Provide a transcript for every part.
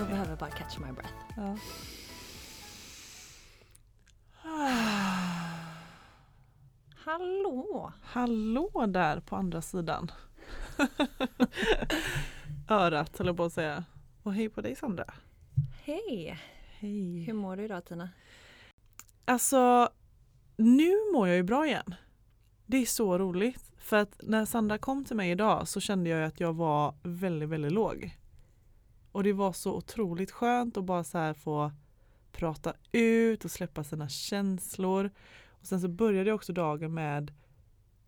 Jag behöver bara catch my breath. Ja. Hallå! Hallå där på andra sidan. Örat höll jag på att säga. Och hej på dig Sandra. Hej! Hej. Hur mår du idag Tina? Alltså, nu mår jag ju bra igen. Det är så roligt. För att när Sandra kom till mig idag så kände jag att jag var väldigt, väldigt låg. Och det var så otroligt skönt att bara så här få prata ut och släppa sina känslor. Och sen så började jag också dagen med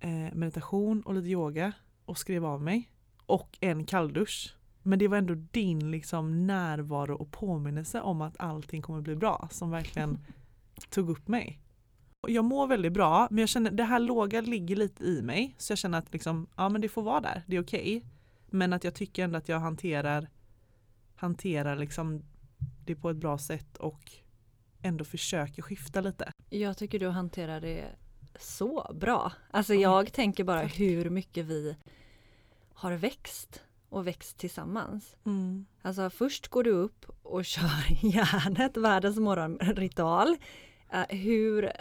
eh, meditation och lite yoga och skrev av mig. Och en kalldusch. Men det var ändå din liksom närvaro och påminnelse om att allting kommer bli bra som verkligen tog upp mig. Jag mår väldigt bra men jag känner det här låga ligger lite i mig så jag känner att liksom, ja men det får vara där, det är okej. Men att jag tycker ändå att jag hanterar hanterar liksom det på ett bra sätt och ändå försöker skifta lite. Jag tycker du hanterar det så bra. Alltså Ja, jag tänker bara hur mycket vi har växt och växt tillsammans. Alltså först går du upp och kör järnet, världens morgonritual. Eh, hur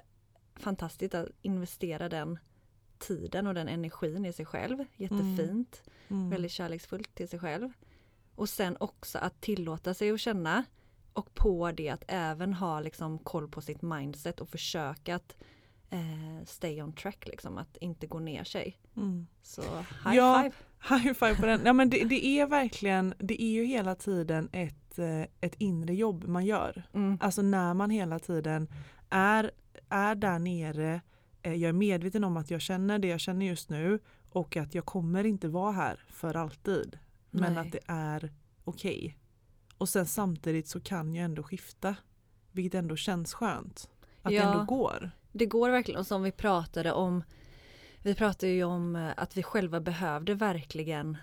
fantastiskt att investera den tiden och den energin i sig själv. Jättefint, Mm. väldigt kärleksfullt till sig själv. Och sen också att tillåta sig att känna och på det att även ha liksom koll på sitt mindset och försöka att eh, stay on track liksom, att inte gå ner sig. Mm. Så high Ja. five! High five på den. Ja, men det, det är verkligen, det är ju hela tiden ett, eh, ett inre jobb man gör. Mm. Alltså när man hela tiden är, är där nere, eh, jag är medveten om att jag känner det jag känner just nu och att jag kommer inte vara här för alltid. Men Nej. att det är okej. Och sen samtidigt så kan jag ändå skifta. Vilket ändå känns skönt. Att Ja. det ändå går. Det går verkligen och som vi pratade om Vi pratade ju om eh, att vi själva behövde verkligen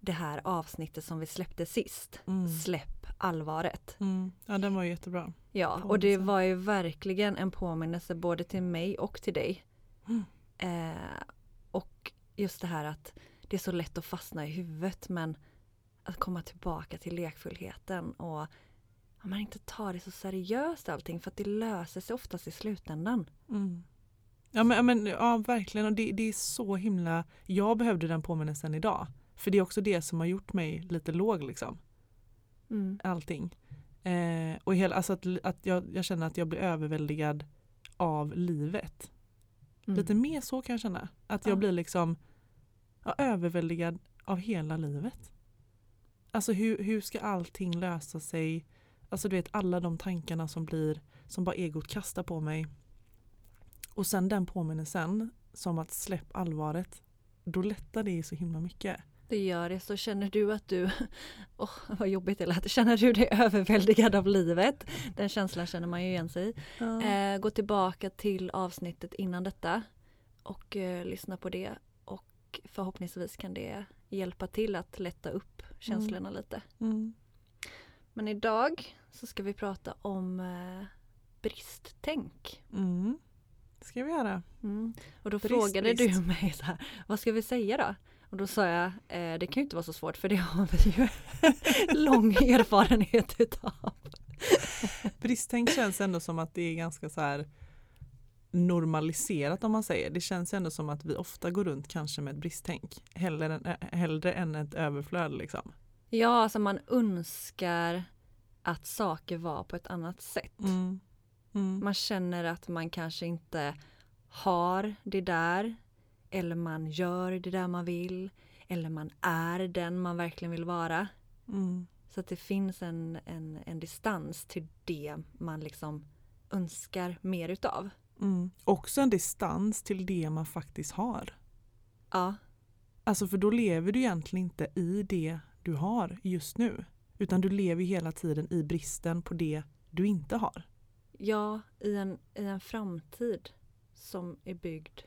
det här avsnittet som vi släppte sist. Mm. Släpp allvaret. Mm. Ja den var ju jättebra. Ja, och det var ju verkligen en påminnelse både till mig och till dig. Mm. Eh, och just det här att det är så lätt att fastna i huvudet men att komma tillbaka till lekfullheten och att man inte tar det så seriöst allting för att det löser sig oftast i slutändan. Mm. Ja, men, ja, men, ja verkligen och det, det är så himla, jag behövde den påminnelsen idag. För det är också det som har gjort mig lite låg liksom. Mm. Allting. Eh, och hela, alltså att, att jag, jag känner att jag blir överväldigad av livet. Mm. Lite mer så kan jag känna. Att jag Ja. blir liksom ja, överväldigad av hela livet. Alltså hur, hur ska allting lösa sig? Alltså du vet alla de tankarna som blir som bara egot kastar på mig. Och sen den påminnelsen som att släpp allvaret. Då lättar det så himla mycket. Det gör det. Så känner du att du, åh vad jobbigt det lät, känner du dig överväldigad av livet? Den känslan känner man ju igen sig i. Eh, gå tillbaka till avsnittet innan detta och eh, lyssna på det och förhoppningsvis kan det hjälpa till att lätta upp känslorna lite. Mm. Men idag så ska vi prata om eh, bristtänk. Mm. Det ska vi göra. Mm. Och då Brist, frågade brist. du mig så här, vad ska vi säga då? Och då sa jag, eh, det kan ju inte vara så svårt för det har vi ju lång erfarenhet utav. Bristtänk känns ändå som att det är ganska så här normaliserat om man säger. Det känns ändå som att vi ofta går runt kanske med ett bristtänk. Hellre än, äh, hellre än ett överflöd liksom. Ja, alltså man önskar att saker var på ett annat sätt. Mm. Mm. Man känner att man kanske inte har det där eller man gör det där man vill eller man är den man verkligen vill vara. Mm. Så att det finns en, en, en distans till det man liksom önskar mer utav. Mm. Också en distans till det man faktiskt har. Ja, Alltså för då lever du egentligen inte i det du har just nu. Utan du lever hela tiden i bristen på det du inte har. Ja, i en, i en framtid som är byggd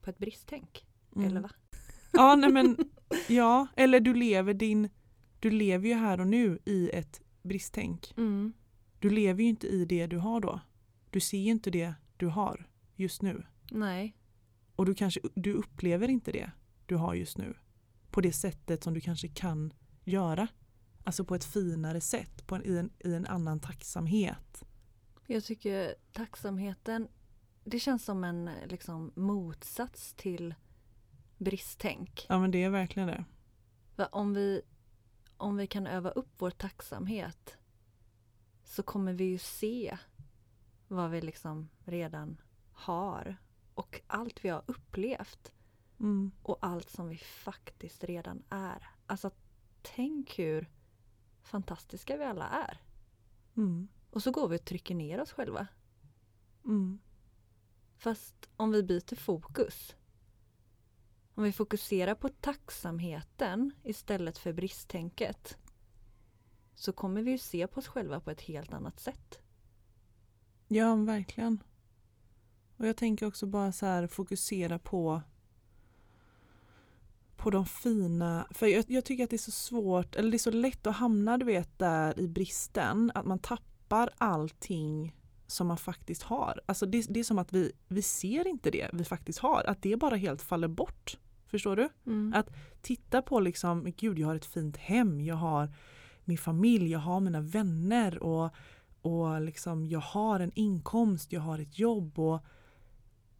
på ett bristtänk. Mm. Eller va? Ja, nej men ja, eller du lever din du lever ju här och nu i ett bristtänk. Mm. Du lever ju inte i det du har då. Du ser ju inte det du har just nu. Nej. Och du kanske du upplever inte det du har just nu på det sättet som du kanske kan göra. Alltså på ett finare sätt, på en, i, en, i en annan tacksamhet. Jag tycker tacksamheten, det känns som en liksom, motsats till bristtänk. Ja men det är verkligen det. Om vi, om vi kan öva upp vår tacksamhet så kommer vi ju se vad vi liksom redan har och allt vi har upplevt Mm. och allt som vi faktiskt redan är. Alltså tänk hur fantastiska vi alla är. Mm. Och så går vi och trycker ner oss själva. Mm. Fast om vi byter fokus. Om vi fokuserar på tacksamheten istället för bristtänket. Så kommer vi ju se på oss själva på ett helt annat sätt. Ja, verkligen. Och jag tänker också bara så här fokusera på på de fina, för jag, jag tycker att det är så svårt, eller det är så lätt att hamna du vet där i bristen, att man tappar allting som man faktiskt har. Alltså det, det är som att vi, vi ser inte det vi faktiskt har, att det bara helt faller bort. Förstår du? Mm. Att titta på liksom, gud jag har ett fint hem, jag har min familj, jag har mina vänner och, och liksom, jag har en inkomst, jag har ett jobb och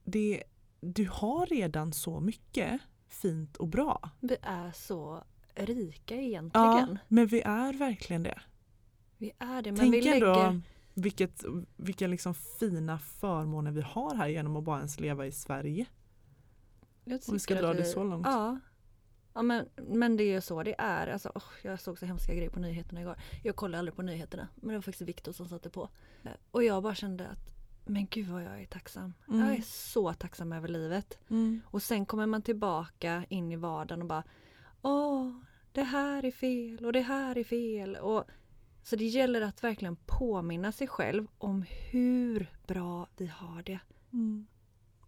det, du har redan så mycket fint och bra. Vi är så rika Ja, egentligen. men vi är verkligen det. Vi är det. Men Tänk vi lägger... ändå vilket, vilka liksom fina förmåner vi har här genom att bara ens leva i Sverige. Om vi ska dra att det vi- så långt. Ja. Ja men, men det är ju så det är. Alltså, åh, jag såg så hemska grejer på nyheterna igår. Jag kollar aldrig på nyheterna. Men det var faktiskt Viktor som satte på. Och jag bara kände att men gud vad jag är tacksam. Mm. Jag är så tacksam över livet. Mm. Och sen kommer man tillbaka in i vardagen och bara Åh, det här är fel och det här är fel. Och, så det gäller att verkligen påminna sig själv om hur bra vi har det. Mm.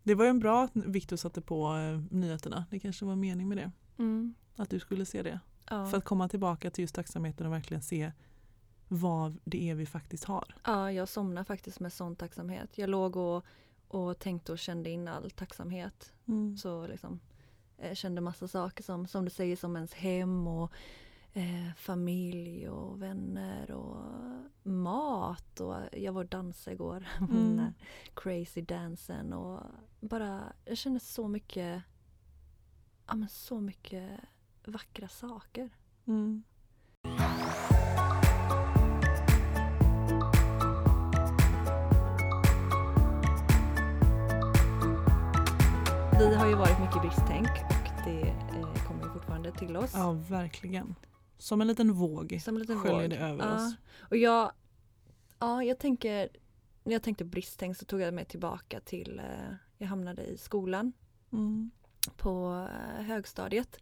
Det var ju en bra att Viktor satte på eh, nyheterna. Det kanske var mening med det. Att du skulle se det. Ja. För att komma tillbaka till just tacksamheten och verkligen se vad det är vi faktiskt har. Ja, jag somnade faktiskt med sån tacksamhet. Jag låg och, och tänkte och kände in all tacksamhet. Mm. Så liksom eh, kände massa saker som, som du säger som ens hem och eh, familj och vänner och mat och jag var och dansade igår. Mm. Den där crazy dansen och bara jag kände så mycket ja men så mycket vackra saker. Mm. Vi har ju varit mycket bristtänk och det eh, kommer ju fortfarande till oss. Ja, verkligen. Som en liten våg Som en liten sköljer våg. det över Ja. oss. Och jag, ja, jag tänker, när jag tänkte bristtänk så tog jag mig tillbaka till, eh, jag hamnade i skolan Mm. På eh, högstadiet.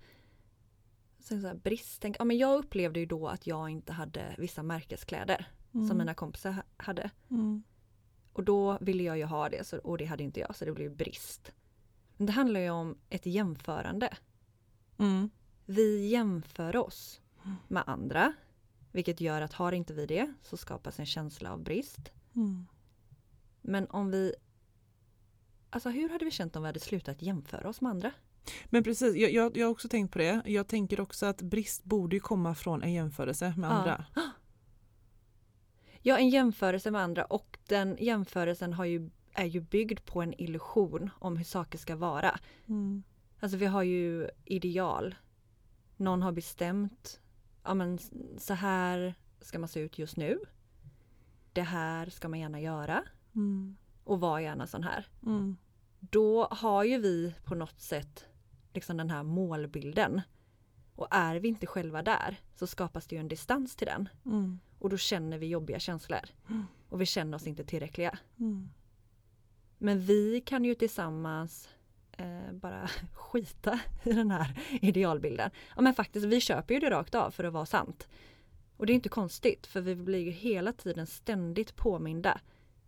Sen så här, bristtänk, ja men jag upplevde ju då att jag inte hade vissa märkeskläder Mm. som mina kompisar ha- hade. Mm. Och då ville jag ju ha det så, och det hade inte jag så det blev brist. Men det handlar ju om ett jämförande. Mm. Vi jämför oss med andra. Vilket gör att har inte vi det så skapas en känsla av brist. Mm. Men om vi... Alltså hur hade vi känt om vi hade slutat jämföra oss med andra? Men precis, jag, jag, jag har också tänkt på det. Jag tänker också att brist borde ju komma från en jämförelse med Ja. andra. Ja, en jämförelse med andra och den jämförelsen har ju, är ju byggd på en illusion om hur saker ska vara. Mm. Alltså vi har ju ideal. Någon har bestämt, ja men så här ska man se ut just nu. Det här ska man gärna göra Mm. Och var gärna sån här. Mm. Då har ju vi på något sätt liksom den här målbilden. Och är vi inte själva där så skapas det ju en distans till den. Mm. Och då känner vi jobbiga känslor. Mm. Och vi känner oss inte tillräckliga. Mm. Men vi kan ju tillsammans eh, bara skita i den här idealbilden. Ja men faktiskt, vi köper ju det rakt av för att vara sant. Och det är inte konstigt för vi blir ju hela tiden ständigt påminda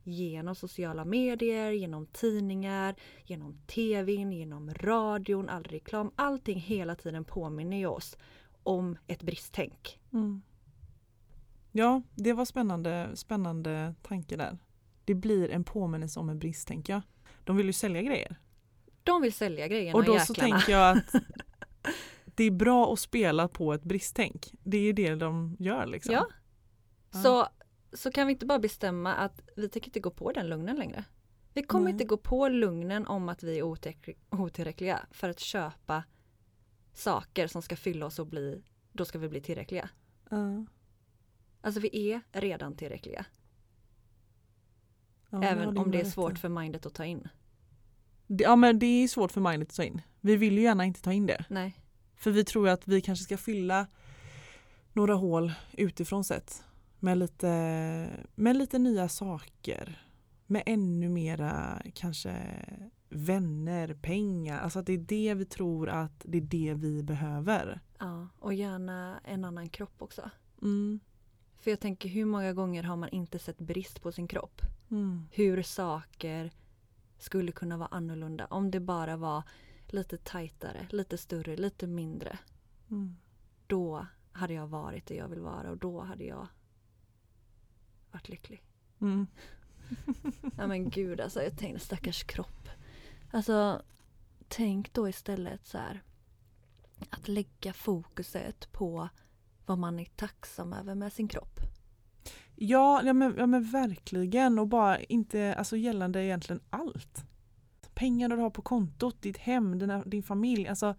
genom sociala medier, genom tidningar, genom tvn, genom radion, all reklam. Allting hela tiden påminner ju oss om ett bristtänk. Mm. Ja, det var spännande, spännande tanke där. Det blir en påminnelse om en brist tänker jag. De vill ju sälja grejer. De vill sälja grejerna Och då jäklarna. så tänker jag att det är bra att spela på ett bristtänk. Det är det de gör liksom. Ja. Så, så kan vi inte bara bestämma att vi tänker inte gå på den lugnen längre. Vi kommer Nej. inte gå på lugnen om att vi är otillräckli- otillräckliga för att köpa saker som ska fylla oss och bli, då ska vi bli tillräckliga. Ja. Alltså vi är redan tillräckliga. Ja, det även om det är svårt för mindet att ta in. Det- Ja men det är svårt för mindet att ta in. Vi vill ju gärna inte ta in det. Nej. För vi tror ju att vi kanske ska fylla några hål utifrån sett. Med lite, med lite nya saker. Med ännu mera kanske vänner, pengar. Alltså att det är det vi tror att det är det vi behöver. Ja, och gärna en annan kropp också. Mm. För jag tänker hur många gånger har man inte sett brist på sin kropp? Mm. hur saker skulle kunna vara annorlunda om det bara var lite tajtare, lite större, lite mindre. Mm. Då hade jag varit det jag vill vara och då hade jag varit lycklig. Mm. Ja men gud alltså, jag tänkte stackars kropp. Alltså, tänk då istället så här att lägga fokuset på vad man är tacksam över med sin kropp. Ja, ja, men, ja men verkligen och bara inte alltså gällande egentligen allt. Pengarna du har på kontot, ditt hem, dina, din familj. Alltså,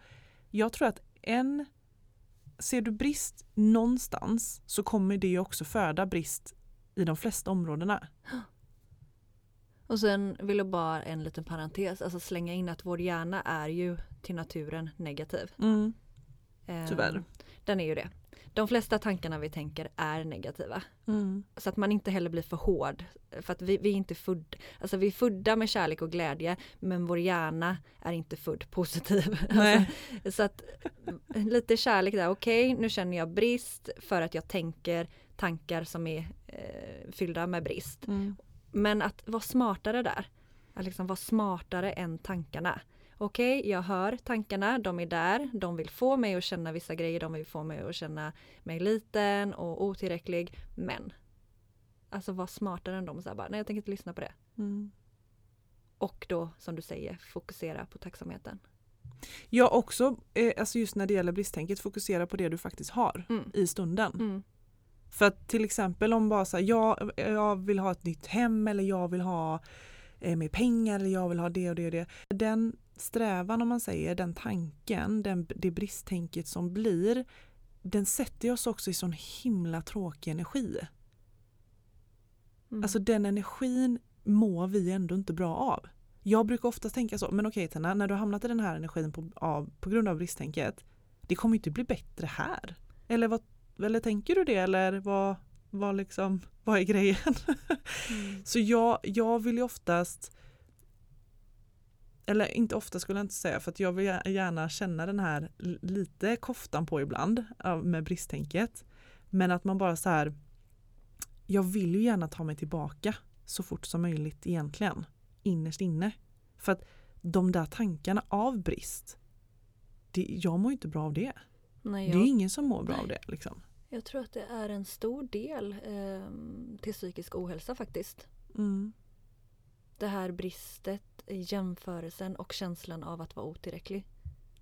jag tror att en Ser du brist någonstans så kommer det ju också föda brist i de flesta områdena. Och sen vill jag bara en liten parentes, alltså slänga in att vår hjärna är ju till naturen negativ. Mm, Eh, tyvärr. Den är ju det. De flesta tankarna vi tänker är negativa. Mm. Så att man inte heller blir för hård. För att vi, vi är inte född, alltså vi är födda med kärlek och glädje men vår hjärna är inte född positiv. Alltså, så att lite kärlek där, okej nu känner jag brist för att jag tänker tankar som är eh, fyllda med brist. Mm. Men att vara smartare där. Att liksom vara smartare än tankarna. Okej, jag hör tankarna, de är där, de vill få mig att känna vissa grejer, de vill få mig att känna mig liten och otillräcklig. Men Alltså vara smartare än dem och säga bara, nej jag tänker inte lyssna på det. Mm. Och då som du säger, fokusera på tacksamheten. Jag också, eh, alltså just när det gäller bristtänket, fokusera på det du faktiskt har Mm. i stunden. Mm. För att till exempel om bara så här, jag, jag vill ha ett nytt hem eller jag vill ha eh, mer pengar eller jag vill ha det och det och det. Den strävan om man säger, den tanken, den, det bristtänket som blir, den sätter oss också i sån himla tråkig energi. Mm. Alltså den energin mår vi ändå inte bra av. Jag brukar ofta tänka så, men okej Tina, när du har hamnat i den här energin på, av, på grund av bristtänket, det kommer ju inte bli bättre här. Eller, vad, eller tänker du det eller vad, vad, liksom, vad är grejen? Mm. Så jag, jag vill ju oftast eller inte ofta skulle jag inte säga för att jag vill gärna känna den här lite koftan på ibland med bristtänket. Men att man bara så här jag vill ju gärna ta mig tillbaka så fort som möjligt egentligen. Innerst inne. För att de där tankarna av brist det, jag mår ju inte bra av det. Nej, Det är jag, ingen som mår bra av det. Liksom. Jag tror att det är en stor del ehm, till psykisk ohälsa faktiskt. Mm. Det här bristet i jämförelsen och känslan av att vara otillräcklig.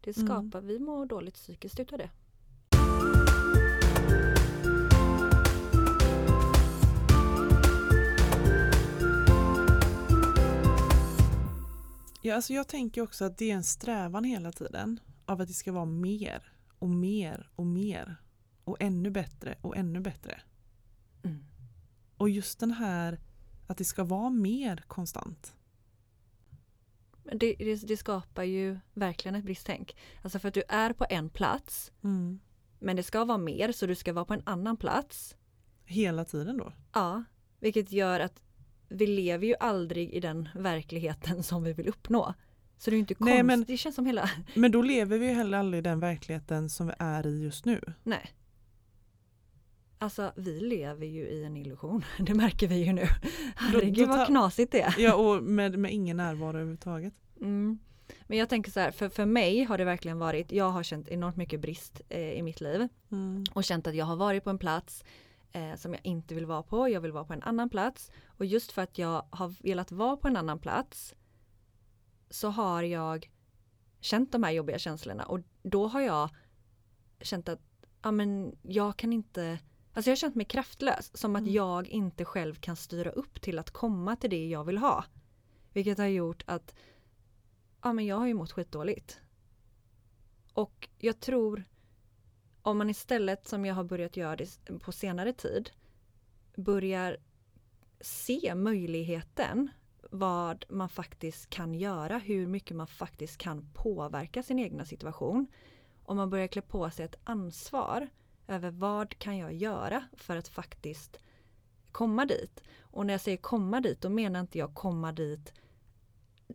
Det Mm. skapar, vi mår dåligt psykiskt utav det. Ja, alltså jag tänker också att det är en strävan hela tiden av att det ska vara mer och mer och mer och ännu bättre och ännu bättre. Mm. Och just den här att det ska vara mer konstant. Det, det, det skapar ju verkligen ett bristtänk. Alltså för att du är på en plats Mm. men det ska vara mer så du ska vara på en annan plats. Hela tiden då. Ja, vilket gör att vi lever ju aldrig i den verkligheten som vi vill uppnå. Så det är ju inte Nej, konstigt, men- det känns som hela, Men då lever vi ju heller aldrig i den verkligheten som vi är i just nu. nej. Alltså vi lever ju i en illusion, det märker vi ju nu. Herregud vad knasigt det är. Ja och med, med ingen närvaro överhuvudtaget. Mm. Men jag tänker så här, för, för mig har det verkligen varit, jag har känt enormt mycket brist eh, i mitt liv Mm. och känt att jag har varit på en plats eh, som jag inte vill vara på, jag vill vara på en annan plats och just för att jag har velat vara på en annan plats så har jag känt de här jobbiga känslorna och då har jag känt att ja, men jag kan inte Alltså jag har känt mig kraftlös, som att Mm. jag inte själv kan styra upp till att komma till det jag vill ha. Vilket har gjort att ja, men jag har ju mått skitdåligt. Och jag tror om man istället, som jag har börjat göra det på senare tid, börjar se möjligheten vad man faktiskt kan göra, hur mycket man faktiskt kan påverka sin egna situation. Om man börjar klä på sig ett ansvar över vad kan jag göra för att faktiskt komma dit. Och när jag säger komma dit, då menar inte jag komma dit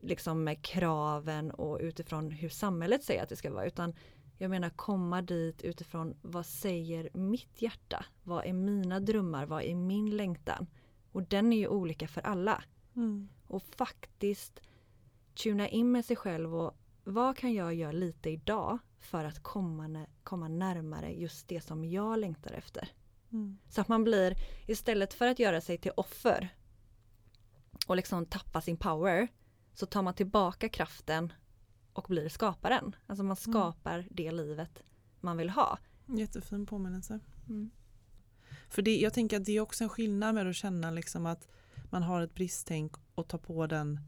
liksom med kraven och utifrån hur samhället säger att det ska vara, utan jag menar komma dit utifrån vad säger mitt hjärta? Vad är mina drömmar? Vad är min längtan? Och den är ju olika för alla. Mm. Och faktiskt tuna in med sig själv och vad kan jag göra lite idag för att komma, komma närmare just det som jag längtar efter. Mm. Så att man blir, istället för att göra sig till offer och liksom tappa sin power, så tar man tillbaka kraften och blir skaparen. Alltså man skapar det livet man vill ha. Jättefin påminnelse. Mm. För det, jag tänker att det är också en skillnad med att känna liksom att man har ett bristtänk och tar på den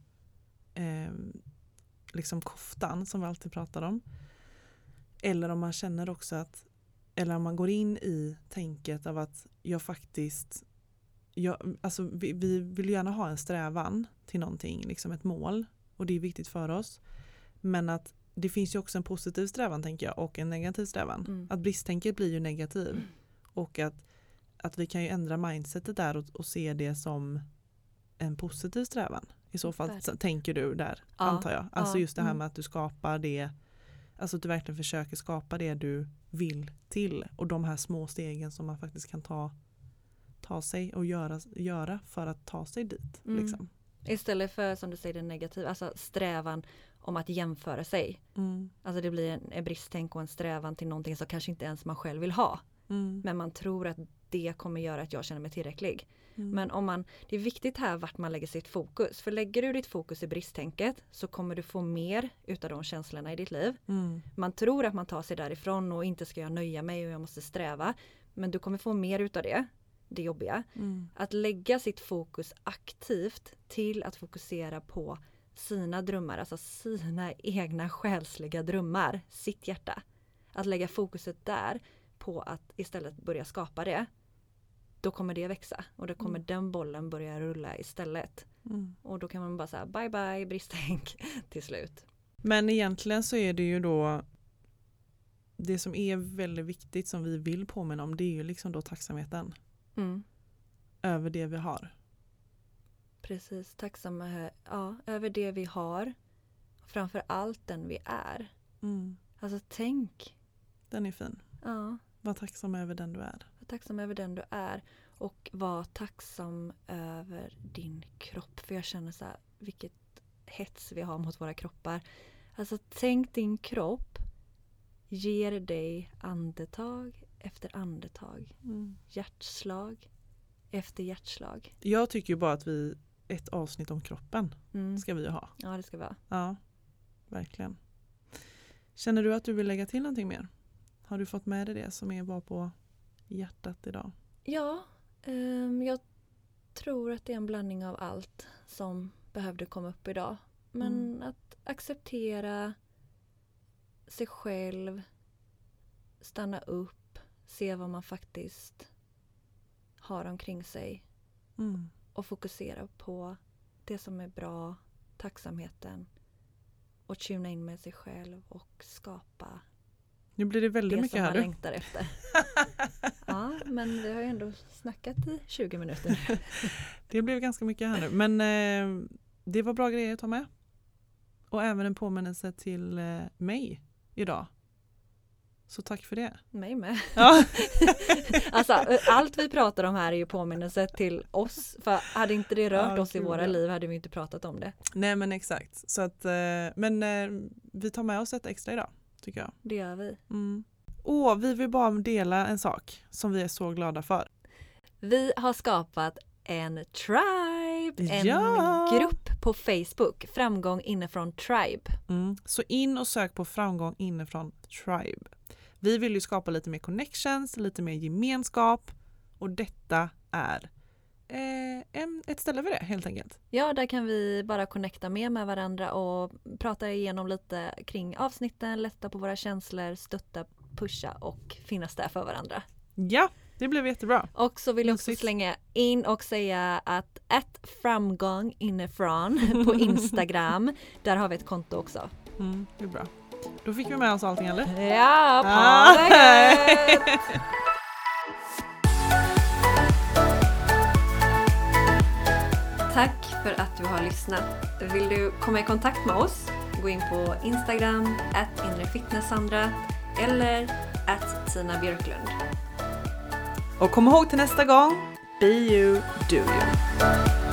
eh, liksom koftan som vi alltid pratar om. Eller om man känner också att eller om man går in i tänket av att jag faktiskt jag, alltså vi, vi vill gärna ha en strävan till någonting, liksom ett mål och det är viktigt för oss. Men att det finns ju också en positiv strävan tänker jag och en negativ strävan. Mm. Att bristtänket blir ju negativ och att, att vi kan ju ändra mindsetet där och, och se det som en positiv strävan. I så fall så tänker du där, Ja, antar jag. Alltså ja, just det här mm. med att du skapar det, alltså att du verkligen försöker skapa det du vill till och de här små stegen som man faktiskt kan ta, ta sig och göra, göra för att ta sig dit. Mm. Liksom. Istället för som du säger det negativa, alltså strävan om att jämföra sig. Mm. Alltså det blir en, en bristtänk och en strävan till någonting som kanske inte ens man själv vill ha. Mm. Men man tror att det kommer göra att jag känner mig tillräcklig. Mm. Men om man, det är viktigt här vart man lägger sitt fokus. För lägger du ditt fokus i bristtänket så kommer du få mer utav de känslorna i ditt liv. Mm. Man tror att man tar sig därifrån och inte ska jag nöja mig och jag måste sträva. Men du kommer få mer utav det, det jobbiga. Mm. Att lägga sitt fokus aktivt till att fokusera på sina drömmar, alltså sina egna själsliga drömmar, sitt hjärta. Att lägga fokuset där på att istället börja skapa det. Då kommer det växa och då kommer Mm. den bollen börja rulla istället. Mm. Och då kan man bara säga bye bye bristtänk till slut. Men egentligen så är det ju då det som är väldigt viktigt som vi vill påminna om det är ju liksom då tacksamheten Mm. över det vi har. Precis, tacksamma ja, över det vi har. Framför allt den vi är. Mm. Alltså tänk, Den är fin. ja, Var tacksam över den du är. Tacksam över den du är. Och var tacksam över din kropp. För jag känner så här, vilket hets vi har mot våra kroppar. Alltså tänk din kropp ger dig andetag efter andetag. Mm. Hjärtslag efter hjärtslag. Jag tycker ju bara att vi, ett avsnitt om kroppen Mm. ska vi ha. Ja, det ska vara. Ja, verkligen. Känner du att du vill lägga till någonting mer? Har du fått med dig det som är bara på hjärtat idag? Ja, ehm, jag tror att det är en blandning av allt som behövde komma upp idag. Men Mm. att acceptera sig själv, stanna upp, se vad man faktiskt har omkring sig Mm. och fokusera på det som är bra, tacksamheten och tuna in med sig själv och skapa Nu blir det väldigt det mycket som här du. längtar efter. ja, men vi har ju ändå snackat i 20 minuter. Det blev ganska mycket här nu. Men eh, det var bra grejer att ta med. Och även en påminnelse till eh, mig idag. Så tack för det. Mig med. Ja. Alltså eh, allt vi pratar om här är ju påminnelse till oss. För hade inte det rört Ja, oss i våra liv hade vi inte pratat om det. Nej men exakt. Så att, eh, men eh, vi tar med oss ett extra idag tycker jag. Det gör vi. Mm. Och vi vill bara dela en sak som vi är så glada för. Vi har skapat en tribe, en Ja! grupp på Facebook, Framgång inifrån Tribe. Mm. Så in och sök på framgång inifrån Tribe. Vi vill ju skapa lite mer connections, lite mer gemenskap och detta är eh, en, ett ställe för det helt enkelt. Ja, där kan vi bara connecta mer med varandra och prata igenom lite kring avsnitten, lätta på våra känslor, stötta, pusha och finnas där för varandra. Ja, det blev jättebra. Och så vill jag också slänga in och säga att ett framgång inifrån på Instagram, där har vi ett konto också. Mm, det är bra. Då fick vi med oss allting eller? Ja, Ah. Tack för att du har lyssnat. Vill du komma i kontakt med oss? Gå in på Instagram, at inrefitnesssandra eller at Tina Björklund. Och kom ihåg till nästa gång, be you, do you.